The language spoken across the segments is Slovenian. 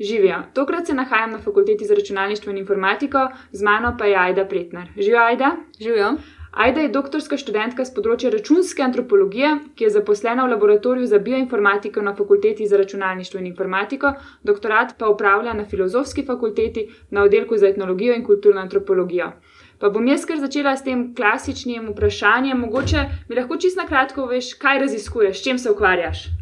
Živijo. Tokrat se nahajam na fakulteti za računalništvo in informatiko, z mano pa je Aida Pretner. Živijo, Aida? Živijo. Aida je doktorska študentka z področja računske antropologije, ki je zaposlena v laboratoriju za bioinformatiko na fakulteti za računalništvo in informatiko, doktorat pa upravlja na filozofski fakulteti na oddelku za etnologijo in kulturno antropologijo. Pa bom jaz kar začela s tem klasičnim vprašanjem. Mogoče mi lahko čisto na kratko veš, kaj raziskuješ, s čim se ukvarjaš.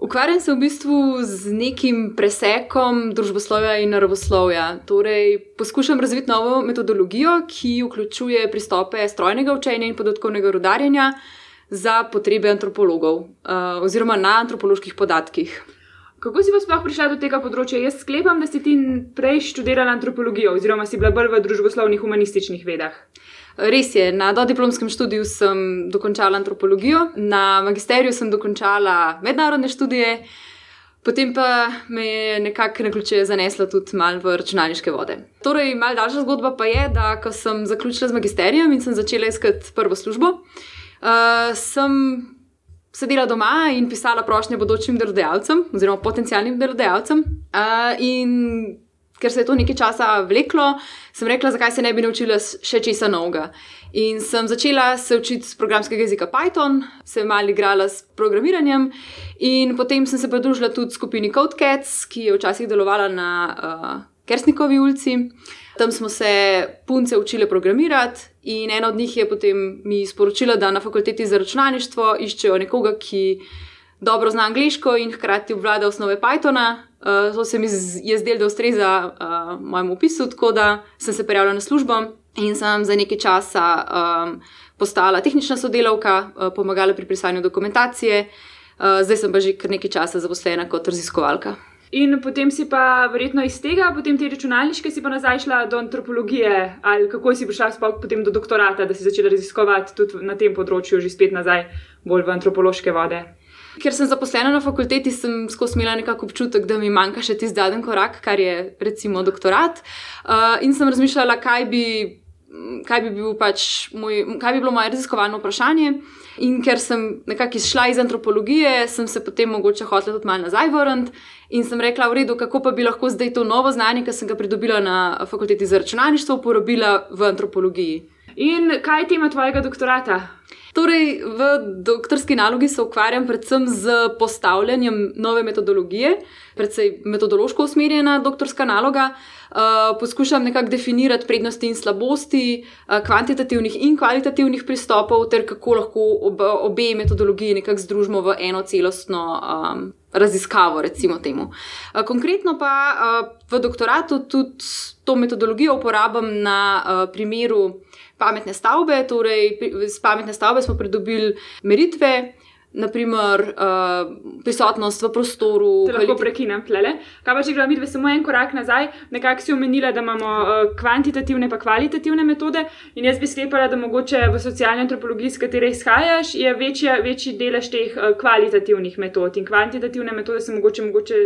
Ukvarjam se v bistvu z nekim presekom družboslovja in naravoslovja. Torej, poskušam razviti novo metodologijo, ki vključuje pristope strojnega učenja in podatkovnega rodarjenja za potrebe antropologov uh, oziroma na antropoloških podatkih. Kako si pa sploh prišla do tega področja? Jaz sklepam, da si ti prej študirala antropologijo, oziroma si bila bolj v družboslovnih humanističnih vedah. Res je, na dodiplomskem študiju sem dokončala antropologijo, na magisteriju sem dokončala mednarodne študije, potem pa me je nekako na ključe zanesla tudi malo v računalniške vode. Torej, mal daljša zgodba pa je, da ko sem zaključila z magisterijem in sem začela iskati prvo službo, uh, sem sedela doma in pisala prošnje bodočim delodajalcem, oziroma potencijalnim delodajalcem. Uh, in ker se je to nekaj časa vleklo, sem rekla, zakaj se ne bi naučila še česa novega. In sem začela se učiti z programskega jezika Python, se malo igrala s programiranjem, in potem sem se pridružila tudi skupini CodeCats, ki je včasih delovala na uh, Kersnikovi ulici. Tam smo se punce učile programirati, in ena od njih je potem mi sporočila, da na fakulteti za računalništvo iščejo nekoga, ki dobro zna angliško in hkrati obvlada osnove Pythona. Uh, to se mi je zdelo, da ustreza uh, mojemu opisu, tako da sem se prijavila na službo in sem za nekaj časa um, postala tehnična sodelavka, uh, pomagala pri pisanju dokumentacije, uh, zdaj sem pa že kar nekaj časa zaposlena kot raziskovalka. In potem si pa verjetno iz tega, potem te računalniške, si pa nazaj šla do antropologije, ali kako si prišla sploh potem do doktorata, da si začela raziskovati tudi na tem področju, že spet nazaj, bolj v antropološke vode. Ker sem zaposlena na fakulteti, sem skozi imela nekako občutek, da mi manjka še tisti zadnji korak, kar je recimo doktorat. Uh, in sem razmišljala, kaj bi kaj bi, bil pač moj, kaj bi bilo moje raziskovalno vprašanje. In ker sem nekako izšla iz antropologije, sem se potem mogoče hotela tudi malo nazaj vrniti in sem rekla, v redu, kako pa bi lahko zdaj to novo znanje, ki sem ga pridobila na fakulteti za računalništvo, uporabila v antropologiji. In kaj je tema tvojega doktorata? Torej, v doktorski nalogi se ukvarjam predvsem z postavljanjem nove metodologije, predvsem metodološko usmerjena doktorska naloga. Uh, poskušam nekako definirati prednosti in slabosti uh, kvantitativnih in kvalitativnih pristopov, ter kako lahko ob, obe metodologiji nekako združimo v eno celostno um, raziskavo. Uh, konkretno pa uh, v doktoratu tudi to metodologijo uporabljam na uh, primeru pametne stavbe. Torej, z pametne stavbe smo pridobili meritve. Naprimer, uh, prisotnost v prostoru. Te lahko prekinem, tlele. Kaj pa če gremo mi dve samo en korak nazaj, nekako si omenila, da imamo uh, kvantitativne in kvalitativne metode. In jaz bi sklepala, da mogoče v socialni antropologiji, iz katere izhajaš, je večja, večji delež teh uh, kvalitativnih metod. In kvantitativne metode se mogoče, mogoče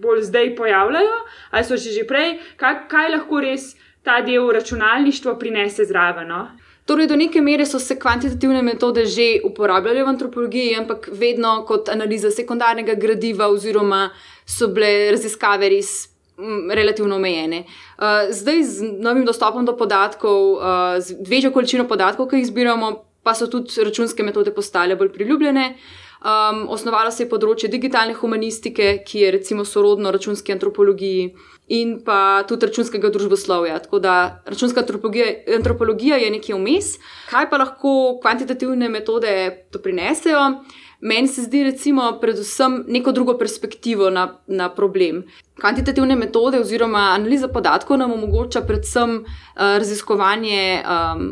bolj zdaj pojavljajo, ali so še že prej. Kaj, kaj lahko res? Ta del računalništva prinese zraven. No? Torej, do neke mere so se kvantitativne metode že uporabljale v antropologiji, ampak vedno kot analiza sekundarnega gradiva, oziroma so bile raziskave res m, relativno omejene. Uh, zdaj, z novim dostopom do podatkov, uh, z večjo količino podatkov, ki jih zbiramo, pa so tudi računske metode postale bolj priljubljene. Um, osnovalo se je področje digitalne humanistike, ki je recimo sorodno računski antropologiji in pa tudi računskega družboslovja. Tako da računska antropologija, antropologija je nekaj vmes. Kaj pa lahko kvantitativne metode doprinesejo? Meni se zdi, recimo, predvsem neko drugo perspektivo na, na problem. Kvantitativne metode oziroma analiza podatkov nam omogoča predvsem uh, raziskovanje um,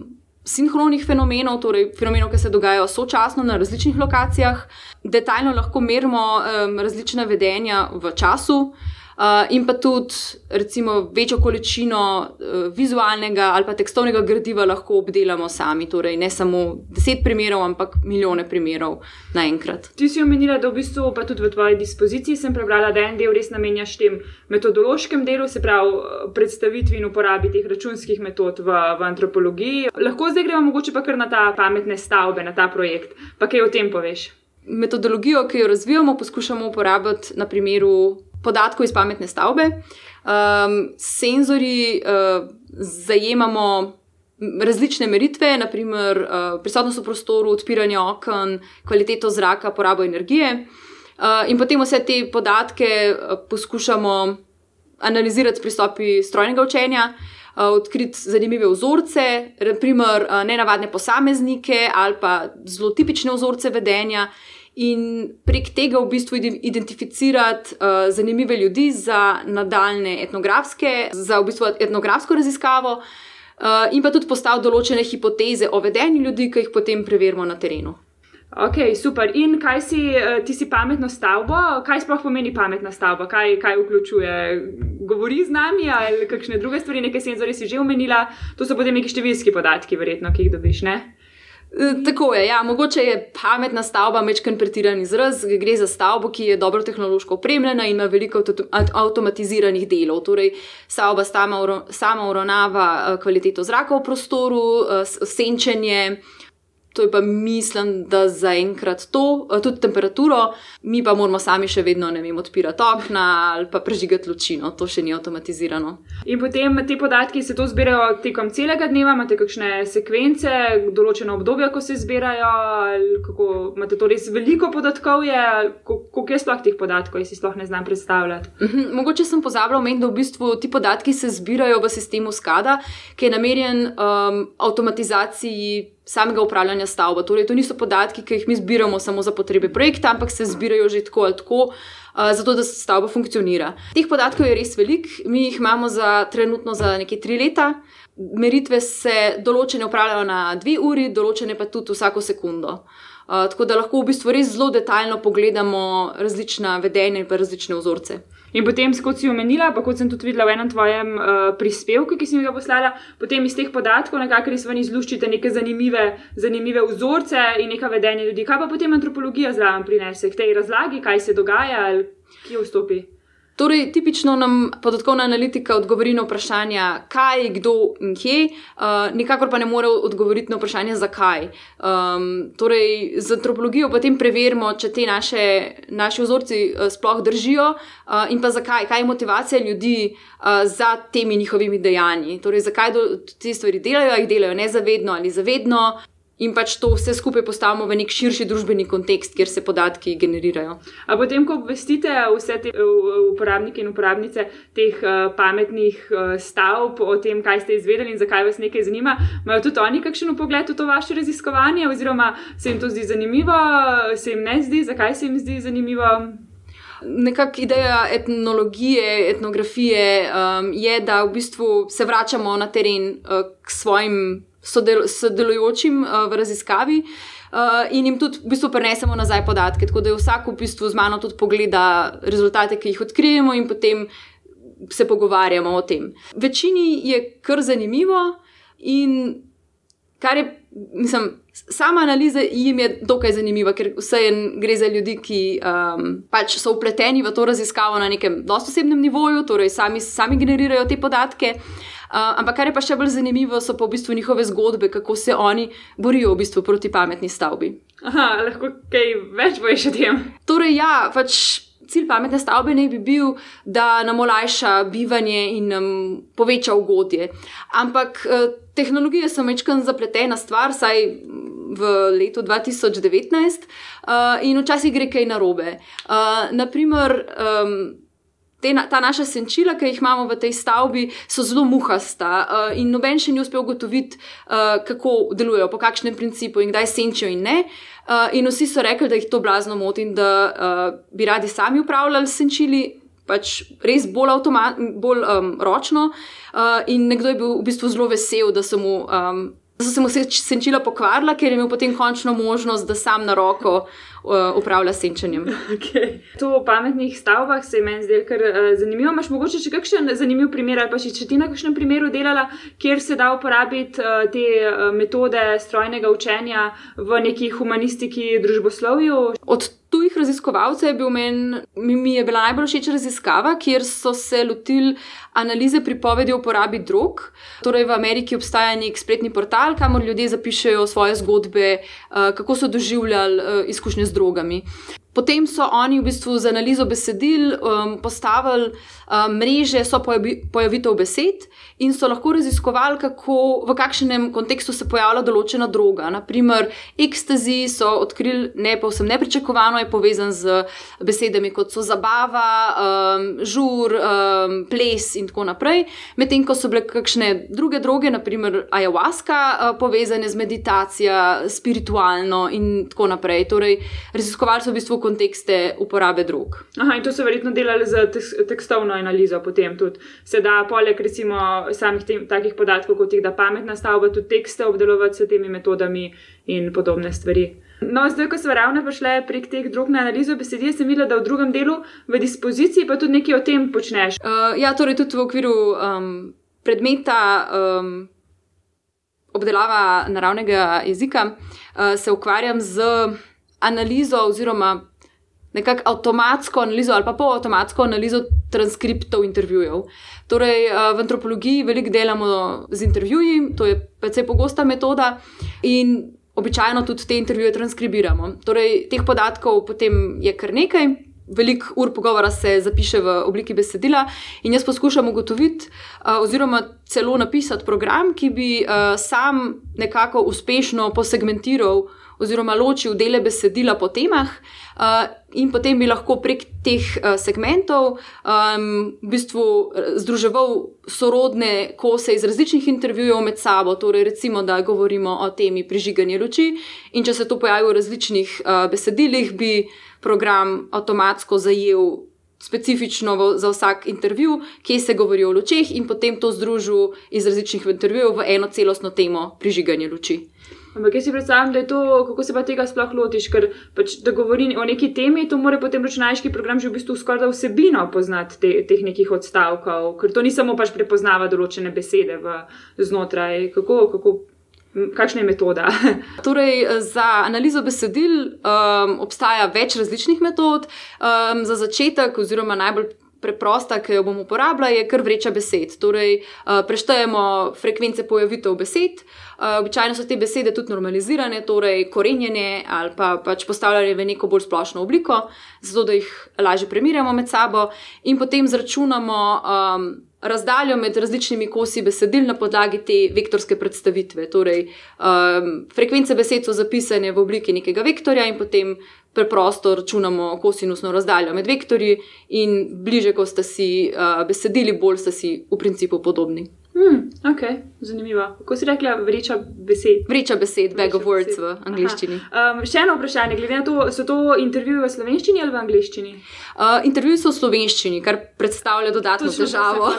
sinhronih fenomenov, torej fenomenov, ki se dogajajo sočasno na različnih lokacijah. Detaljno lahko merimo um, različna vedenja v času. Uh, in pa tudi, recimo, večjo količino uh, vizualnega ali pa tekstovnega gradiva lahko obdelamo sami. Torej, ne samo deset primerov, ampak milijone primerov naenkrat. Ti si omenila, da v bistvu, pa tudi v tvoji dispoziciji, sem prebrala, da en del res namenjaš tem metodološkem delu, se pravi predstavitvi in uporabi teh računskih metod v, v antropologiji. Lahko zdaj gremo mogoče pa kar na ta pametne stavbe, na ta projekt. Pa kaj o tem poveš? Metodologijo, ki jo razvijamo, poskušamo uporabiti na primeru podatkov iz pametne stavbe. Um, senzori uh, zajemamo različne meritve, naprimer uh, prisotnost v prostoru, odpiranje okn, kvaliteto zraka, porabo energije. Uh, in potem vse te podatke uh, poskušamo analizirati s pristopi strojnega učenja, uh, odkriti zanimive vzorce, naprimer uh, nenavadne posameznike ali pa zelo tipične vzorce vedenja. In prek tega v bistvu identificirati uh, zanimive ljudi za nadaljne etnografske, za v bistvu etnografsko raziskavo, uh, in pa tudi postaviti določene hipoteze o vedenju ljudi, ki jih potem preverimo na terenu. Ok, super. In kaj si eh, ti si pametno stavbo? Kaj sploh pomeni pametna stavba? Kaj, kaj vključuje? Govori z nami ali kakšne druge stvari, nekaj senzorje si že omenila, to so potem neki številski podatki, verjetno, ki jih dobiš, ne? E, tako je, ja, mogoče je pametna stavba večkrat pretiran izraz. Gre za stavbo, ki je dobro tehnološko opremljena in ima veliko avtomatiziranih delov. Torej, stavba sama uravnava e, kvaliteto zraka v prostoru, e, senčenje, To je pa mislim, da zaenkrat to, eh, tudi temperaturo, mi pa moramo sami še vedno, ne vem, odpirati okna ali pa prežigati lučino, to še ni avtomatizirano. In potem te podatki se to zbirajo tekom celega dneva, imate kakšne sekvence, določeno obdobje, ko se zbirajo, kako imate to res veliko podatkov, koliko je sploh teh podatkov, jaz si sploh ne znam predstavljati. Mhm, mogoče sem pozabila omeniti, da v bistvu ti podatki se zbirajo v sistemu SCADA, ki je namenjen um, avtomatizaciji samega upravljanja stavbe. Torej, to niso podatki, ki jih mi zbiramo samo za potrebe projekta, ampak se zbirajo že tako ali tako, uh, zato da stavba funkcionira. Teh podatkov je res velik, mi jih imamo za trenutno za nekaj tri leta. Meritve se določene upravljajo na dve uri, določene pa tudi vsako sekundo. Uh, tako da lahko v bistvu res zelo detaljno pogledamo različna vedenja in različne vzorce. In potem, kot si omenila, pa kot sem tudi videla v enem tvojem uh, prispevku, ki si mi ga poslala, potem iz teh podatkov nekako res ven izluščite neke zanimive, zanimive vzorce in neka vedenja ljudi. Kaj pa potem antropologija zraven prinese k tej razlagi, kaj se dogaja ali kje vstopi? Torej, tipično nam podatkovna analitika odgovori na vprašanje, kaj, kdo in kje, uh, nikakor pa ne more odgovoriti na vprašanje, zakaj. Um, torej, z antropologijo potem preverimo, če te naše, naše vzorci uh, sploh držijo uh, in pa zakaj, kaj je motivacija ljudi uh, za temi njihovimi dejanji. Torej, zakaj te stvari delajo, jih delajo nezavedno ali zavedno, in pač to vse skupaj postavimo v nek širši družbeni kontekst, kjer se podatki generirajo. A potem, ko obvestite vse te uporabnike in uporabnice teh uh, pametnih uh, stavb o tem, kaj ste izvedeli in zakaj vas nekaj zanima, imajo tudi oni kakšen pogled v to vaše raziskovanje, oziroma se jim to zdi zanimivo, se jim ne zdi, zakaj se jim zdi zanimivo. Nekakšna ideja etnologije, etnografije um, je, da v bistvu se vračamo na teren uh, k svojim sodel, sodelujočim uh, v raziskavi. Uh, in jim tudi v bistvu prenesemo nazaj podatke, tako da je vsak v bistvu z mano tudi pogleda rezultate, ki jih odkrijemo, in potem se pogovarjamo o tem. Večini je kar zanimivo, in kar je, mislim, sama analiza jim je dokaj zanimiva, ker vse je, gre za ljudi, ki um, pač so upleteni v to raziskavo na nekem dosto osebnem nivoju, torej sami, sami generirajo te podatke. Uh, ampak kar je pa še bolj zanimivo, so pa v bistvu njihove zgodbe, kako se oni borijo v bistvu proti pametni stavbi. Aha, lahko kaj več boš o tem. Torej, ja, pač cilj pametne stavbe naj bi bil, da nam olajša bivanje in nam poveča ugodje. Ampak uh, tehnologije so večkrat zapletena stvar, saj. V letu 2019, uh, in včasih gre kaj narobe. Uh, naprimer, um, te, ta naša senčila, ki jih imamo v tej stavbi, so zelo muhasta uh, in noben še ni uspel ugotoviti, uh, kako delujejo, po kakšnem principu in kdaj senčijo in ne. Uh, in vsi so rekli, da jih to blazno moti in da uh, bi radi sami upravljali senčili. Pač res bolj, bolj um, ročno, uh, in nekdo je bil v bistvu zelo vesel, da so mu, um, da so se senčila pokvarila, ker je imel potem končno možnost, da sam na roko uh, upravlja senčenjem. Okay. To o pametnih stavbah se meni zdelo kar uh, zanimivo. Imáš mogoče še kakšen zanimiv primer, ali pa še če ti na kakšnem primeru delala, kjer se da uporabiti uh, te uh, metode strojnega učenja v neki humanistiki, družboslovju? Od tujih raziskovalcev je bil meni, mi je bila najbolj všeč raziskava, kjer so se lotili analize pripovedi o uporabi drog. Torej, v Ameriki obstaja nek spletni portal, kamor ljudje zapišajo svoje zgodbe, uh, kako so doživljali uh, izkušnje z drogami. Potem so oni v bistvu z analizo besedil um, postavili um, mreže, so pojavi, pojavitev besed in so lahko raziskovali, kako, v kakšnem kontekstu se pojavlja določena droga. Naprimer, ekstazi so odkrili ne povsem nepričakovano, je povezan z besedami kot so zabava, um, žur, um, ples in tako naprej. Medtem ko so bile kakšne druge droge, naprimer ayahuasca, uh, povezane z meditacijo, spiritualno in tako naprej. Torej, raziskovali so v bistvu kontekste uporabe drog. Aha, in to so verjetno delali z tekstovno analizo, potem tudi se da, poleg recimo samih tem, takih podatkov, kot jih da pametna stavba, tudi tekste obdelovati s temi metodami in podobne stvari. No, zdaj, ko smo ravno prišli prek teh drug na analizo besedil, sem videla, da v drugem delu v dispoziciji pa tudi nekaj o tem počneš. Uh, ja, torej tudi v okviru um, predmeta. Um, Obdelava naravnega jezika, uh, se ukvarjam z analizo oziroma nekako avtomatsko analizo ali pa polavtomatsko analizo transkriptov intervjujev. Torej, eh, v antropologiji veliko delamo z intervjuji, to je precej pogosta metoda in običajno tudi te intervjuje transkribiramo. Torej, teh podatkov potem je kar nekaj. Veliko ur pogovora se zapiše v obliki besedila, in jaz poskušam ugotoviti, uh, oziroma celo napisati program, ki bi uh, sam nekako uspešno posegmentiral oziroma ločil dele besedila po temah, in potem bi lahko prek teh uh, segmentov um, v bistvu združeval sorodne kose iz različnih intervjujev med sabo. Torej, recimo, da govorimo o temi prižiganja luči, in če se to pojavi v različnih uh, besedilih, bi program avtomatsko zajel. Specifično za vsak intervju, kje se govori o lučeh, in potem to združil iz različnih intervjujev v eno celostno temo prižiganja luči. Ampak jaz si predstavljam, da je to, kako se pa tega sploh lotiš, ker pač, da govori o neki temi, to mora potem računalniški program že v bistvu skoraj vsebino poznati te, teh nekih odstavkov, ker to ni samo pač prepoznava določene besede v, znotraj. Kako, kako, kakšna je metoda? torej, za analizo besedil um, obstaja več različnih metod. Um, za začetek, oziroma najbolj preprosta, ki jo bomo uporabljali, je kar vreča besed. Torej, uh, preštejemo frekvence pojavitev besed. Uh, običajno so te besede tudi normalizirane, torej korenjene ali pa pač postavljene v neko bolj splošno obliko, zato da jih lažje primerjamo med sabo in potem zračunamo. Um, Razdaljo med različnimi kosi besedil na podlagi te vektorske predstavitve. Torej, um, frekvence besed so zapisane v obliki nekega vektorja, in potem preprosto računamo kosinusno razdaljo med vektorji, in bliže, ko ste si uh, besedili, bolj ste si v principu podobni. Hmm, ok, zanimivo. Kako si rekla, vreča besed? Vreča besed, bag of words v angleščini. Um, še eno vprašanje, glede na to, so to intervjuje v slovenščini ali v angleščini? Uh, intervjuji so v slovenščini, kar predstavlja dodatno težavo.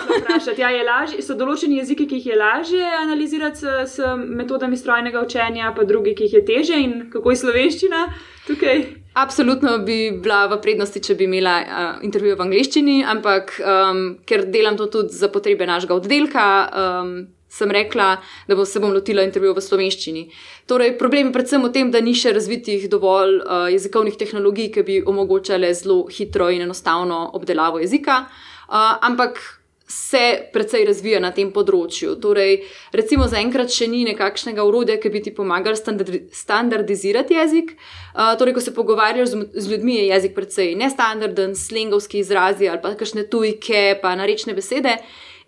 Ja, lažje, so določeni jeziki, ki jih je lažje analizirati s, s metodami strojnega učenja, pa drugi, ki jih je teže in kako je slovenščina tukaj? Absolutno bi bila v prednosti, če bi imela uh, intervjuje v angleščini, ampak um, ker delam to tudi za potrebe našega oddelka, um, sem rekla, da bo se bom lotila intervjuja v slovenščini. Torej, problem je predvsem v tem, da ni še razvitih dovolj uh, jezikovnih tehnologij, ki bi omogočale zelo hitro in enostavno obdelavo jezika. Uh, ampak se precej razvija na tem področju. Torej, recimo, zaenkrat še ni nekakšnega urodja, ki bi ti pomagal standardizirati jezik. Uh, torej, ko se pogovarjaš z, z ljudmi, je jezik precej nestandarden, slengovski izrazi ali pa kakšne tujke, pa narečne besede.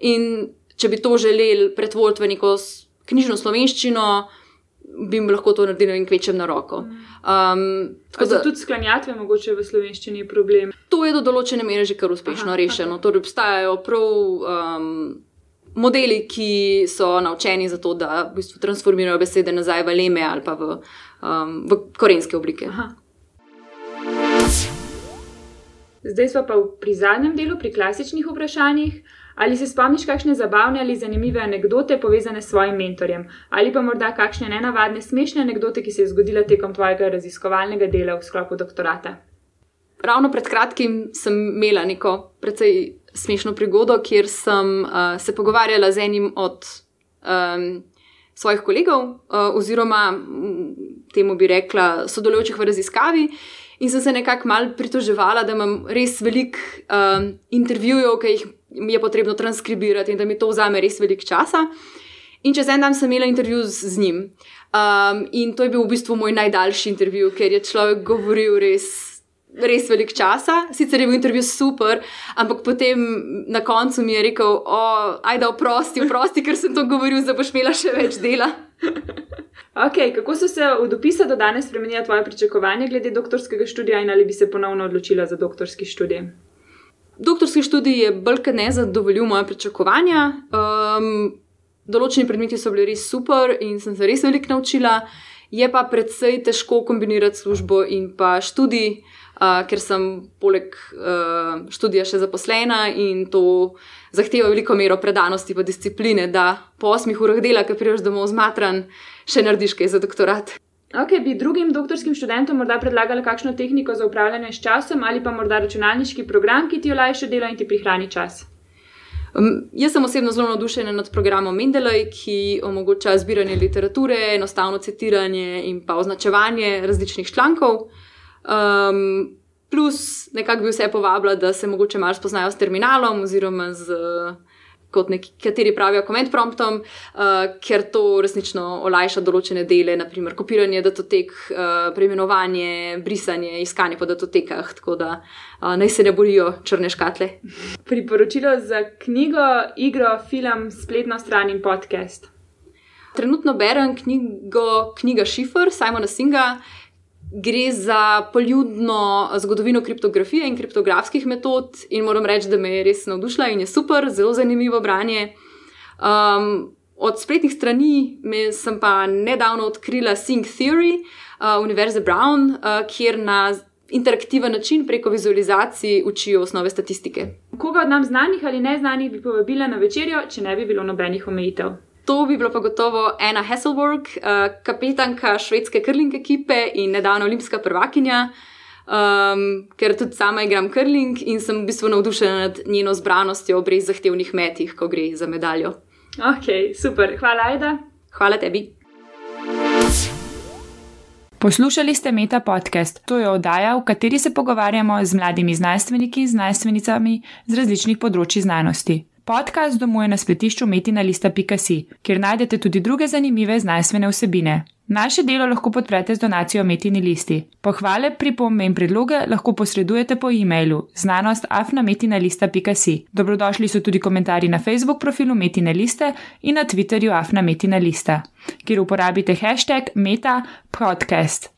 In če bi to želeli pretvoriti v neko knjižno slovenščino, bi jim lahko to naredili in kvečem na roko. Um, tako da tudi sklanjatve, mogoče v slovenščini, problem. To je do določene mere že kar uspešno Aha, rešeno. Okay. Torej, obstajajo prav um, modeli, ki so naučeni za to, da v bistvu transformirajo besede nazaj v leme ali pa v, um, v korenske oblike. Aha. Zdaj smo pa pri zadnjem delu, pri klasičnih vprašanjih. Ali se spomniš kakšne zabavne ali zanimive anekdote povezane s svojim mentorjem, ali pa morda kakšne nenavadne, smešne anekdote, ki se je zgodila tekom tvojega raziskovalnega dela v sklopu doktorata? Ravno pred kratkim sem imela neko precej smešno prigodo, kjer sem uh, se pogovarjala z enim od um, svojih kolegov, uh, oziroma temu bi rekla, sodelujočih v raziskavi. In sem se nekako mal pritoževala, da imam res veliko um, intervjujev, ki jih je potrebno transkribirati in da mi to vzame res veliko časa. In čez en dan sem imela intervju z, z njim. Um, in to je bil v bistvu moj najdaljši intervju, ker je človek govoril res res velik časa. Sicer je bil intervju super, ampak potem na koncu mi je rekel: Ajde, oprosti, oprosti, ker sem to govoril, da boš imela še več dela. Okay, kako so se od opisa do danes spremenila tvoje pričakovanja glede doktorskega študija in ali bi se ponovno odločila za doktorski študij? Doktorski študij je kot ne zadovoljil moje pričakovanja. Um, določeni predmeti so bili res super in sem se res veliko naučila, je pa predvsej težko kombinirati službo in pa študij, uh, ker sem poleg uh, študija še zaposlena in to zahteva veliko mero predanosti in discipline, da po osmih urah dela, ki priješ domov zmatran, še narediš kaj za doktorat. Ok, bi drugim doktorskim študentom morda predlagali kakšno tehniko za upravljanje s časom ali pa morda računalniški program, ki ti olajša delo in ti prihrani čas? Um, jaz sem osebno zelo navdušena nad programom Mendeley, ki omogoča zbiranje literature, enostavno citiranje in pa označevanje različnih člankov. Um, plus, nekako bi vse povabila, da se mogoče malo spoznajo s terminalom oziroma z. Uh, kot nekateri pravijo, command promptom, uh, ker to resnično olajša določene dele, naprimer kopiranje datotek, uh, preimenovanje, brisanje, iskanje po datotekah, tako da uh, naj se ne borijo črne škatle. Priporočilo za knjigo, igro, film, spletno stran in podcast. Trenutno berem knjigo Knjiga Šifr, Simona Singa gre za poljudno zgodovino kriptografije in kriptografskih metod, in moram reči, da me je res navdušila in je super, zelo zanimivo branje. Um, od spletnih strani sem pa nedavno odkrila Think Theory, uh, Univerze Brown, uh, kjer na interaktiven način preko vizualizacij učijo osnove statistike. Koga od nam znanih ali neznanih bi povabila na večerjo, če ne bi bilo nobenih omejitev? To bi bilo pa gotovo Anna Hasselborg, uh, kapetanka švedske krling ekipe in nedavno olimpijska prvakinja, um, ker tudi sama igram krling in sem v bistvu navdušena nad njeno zbranostjo ob res zahtevnih metih, ko gre za medaljo. Ok, super, hvala, Aida. Hvala tebi. Poslušali ste Meta podcast. To je oddaja, v kateri se pogovarjamo z mladimi znanstveniki in znanstvenicami z različnih področji znanosti. Podcast domuje na spletišču metina.si, kjer najdete tudi druge zanimive znanstvene vsebine. Naše delo lahko podprete z donacijo Metini listi. Pohvale, pripombe in predloge lahko posredujete po e-mailu znanost.afnametina.si. Dobrodošli so tudi komentarji na Facebook profilu Metine liste in na Twitterju afnametina lista, kjer uporabite hashtag meta podcast.